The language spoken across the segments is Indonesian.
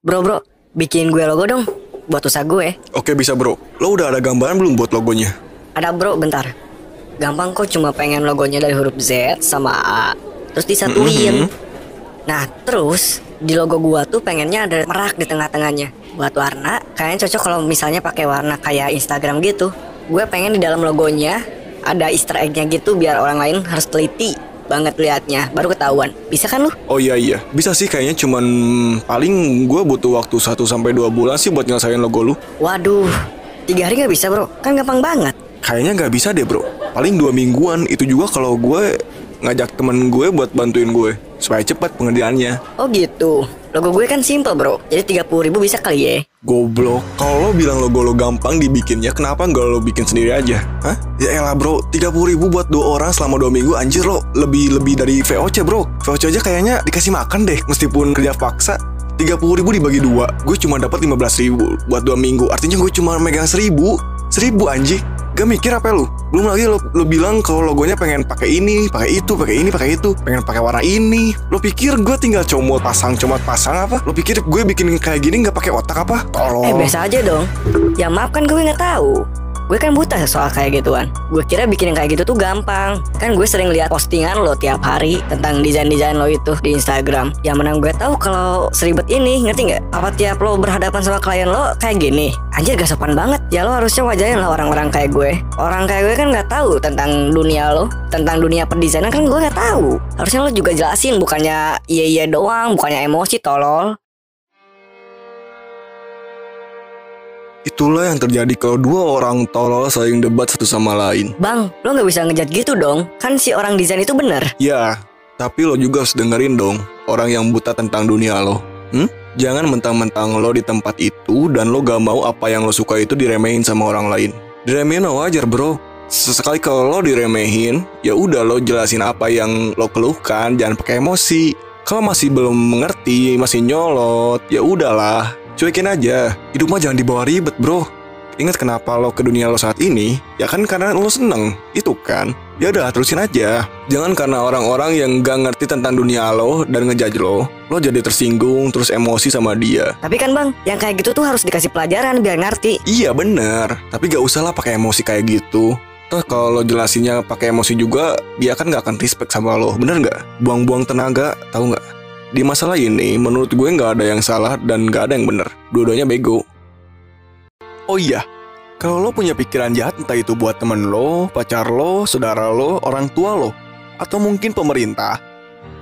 Bro bro, bikin gue logo dong buat usaha gue. Oke bisa bro, lo udah ada gambaran belum buat logonya? Ada bro, bentar. Gampang kok cuma pengen logonya dari huruf Z sama A, terus disatuin. Nah terus di logo gua tuh pengennya ada merak di tengah-tengahnya. Buat warna, kayaknya cocok kalau misalnya pakai warna kayak Instagram gitu. Gue pengen di dalam logonya ada Easter egg-nya gitu biar orang lain harus teliti banget liatnya. Baru ketahuan. Bisa kan lu? Oh iya iya, bisa sih kayaknya cuman paling gue butuh waktu 1 sampai dua bulan sih buat nyelesain logo lu. waduh. Tiga hari nggak bisa bro. Kan gampang banget. Kayaknya nggak bisa deh bro, paling dua mingguan. Itu juga kalau gue ngajak temen gue buat bantuin gue supaya cepat pengerjaannya. oh gitu. Logo gue kan simple bro. Jadi 30 ribu bisa kali ya Goblok, kalau lo bilang logo lo gampang dibikinnya, kenapa nggak lo bikin sendiri aja? Hah? Ya elah bro, 30 ribu buat dua orang selama dua minggu, anjir lo lebih lebih dari VOC bro. VOC aja kayaknya dikasih makan deh, meskipun kerja paksa. 30 ribu dibagi dua, gue cuma dapat 15 ribu buat dua minggu. Artinya gue cuma megang seribu, seribu anjing. Gak mikir apa lu? Belum lagi lo, lo bilang kalau logonya pengen pakai ini, pakai itu, pakai ini, pakai itu, pengen pakai warna ini. Lo pikir gue tinggal comot pasang, comot pasang apa? Lo pikir gue bikin kayak gini nggak pakai otak apa? Tolong. eh biasa aja dong ya maaf kan gue nggak tahu gue kan buta soal kayak gituan. Gue kira bikin yang kayak gitu tuh gampang. Kan gue sering lihat postingan lo tiap hari tentang desain-desain lo itu di Instagram. Yang mana gue tahu kalau seribet ini ngerti nggak? Apa tiap lo berhadapan sama klien lo kayak gini? Anjir gak sopan banget. Ya lo harusnya wajarin lah orang-orang kayak gue. Orang kayak gue kan nggak tahu tentang dunia lo. Tentang dunia pendesainan kan gue nggak tahu. Harusnya lo juga jelasin bukannya iya iya doang bukannya emosi tolol Itulah yang terjadi kalau dua orang tolol saling debat satu sama lain. Bang, lo nggak bisa ngejat gitu dong. Kan si orang desain itu bener. Ya, tapi lo juga harus dengerin dong orang yang buta tentang dunia lo. Hmm? Jangan mentang-mentang lo di tempat itu dan lo gak mau apa yang lo suka itu diremehin sama orang lain. Diremehin mah wajar bro. Sesekali kalau lo diremehin, ya udah lo jelasin apa yang lo keluhkan, jangan pakai emosi. Kalau masih belum mengerti, masih nyolot, ya udahlah, cuekin aja. Hidup mah jangan dibawa ribet bro. Ingat kenapa lo ke dunia lo saat ini? Ya kan karena lo seneng, itu kan. Ya udah terusin aja. Jangan karena orang-orang yang gak ngerti tentang dunia lo dan ngejudge lo, lo jadi tersinggung terus emosi sama dia. Tapi kan bang, yang kayak gitu tuh harus dikasih pelajaran biar ngerti. Iya bener, tapi gak usah lah pakai emosi kayak gitu. Toh kalau lo jelasinnya pakai emosi juga, dia kan gak akan respect sama lo, bener nggak? Buang-buang tenaga, tahu nggak? Di masalah ini, menurut gue nggak ada yang salah dan nggak ada yang bener. Dua-duanya bego. Oh iya, kalau lo punya pikiran jahat entah itu buat temen lo, pacar lo, saudara lo, orang tua lo, atau mungkin pemerintah,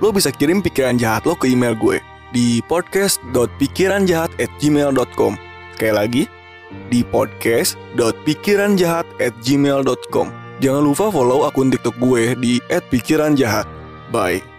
lo bisa kirim pikiran jahat lo ke email gue di podcast.pikiranjahat@gmail.com. Sekali lagi, di podcast.pikiranjahat@gmail.com. Jangan lupa follow akun TikTok gue di @pikiranjahat. Bye.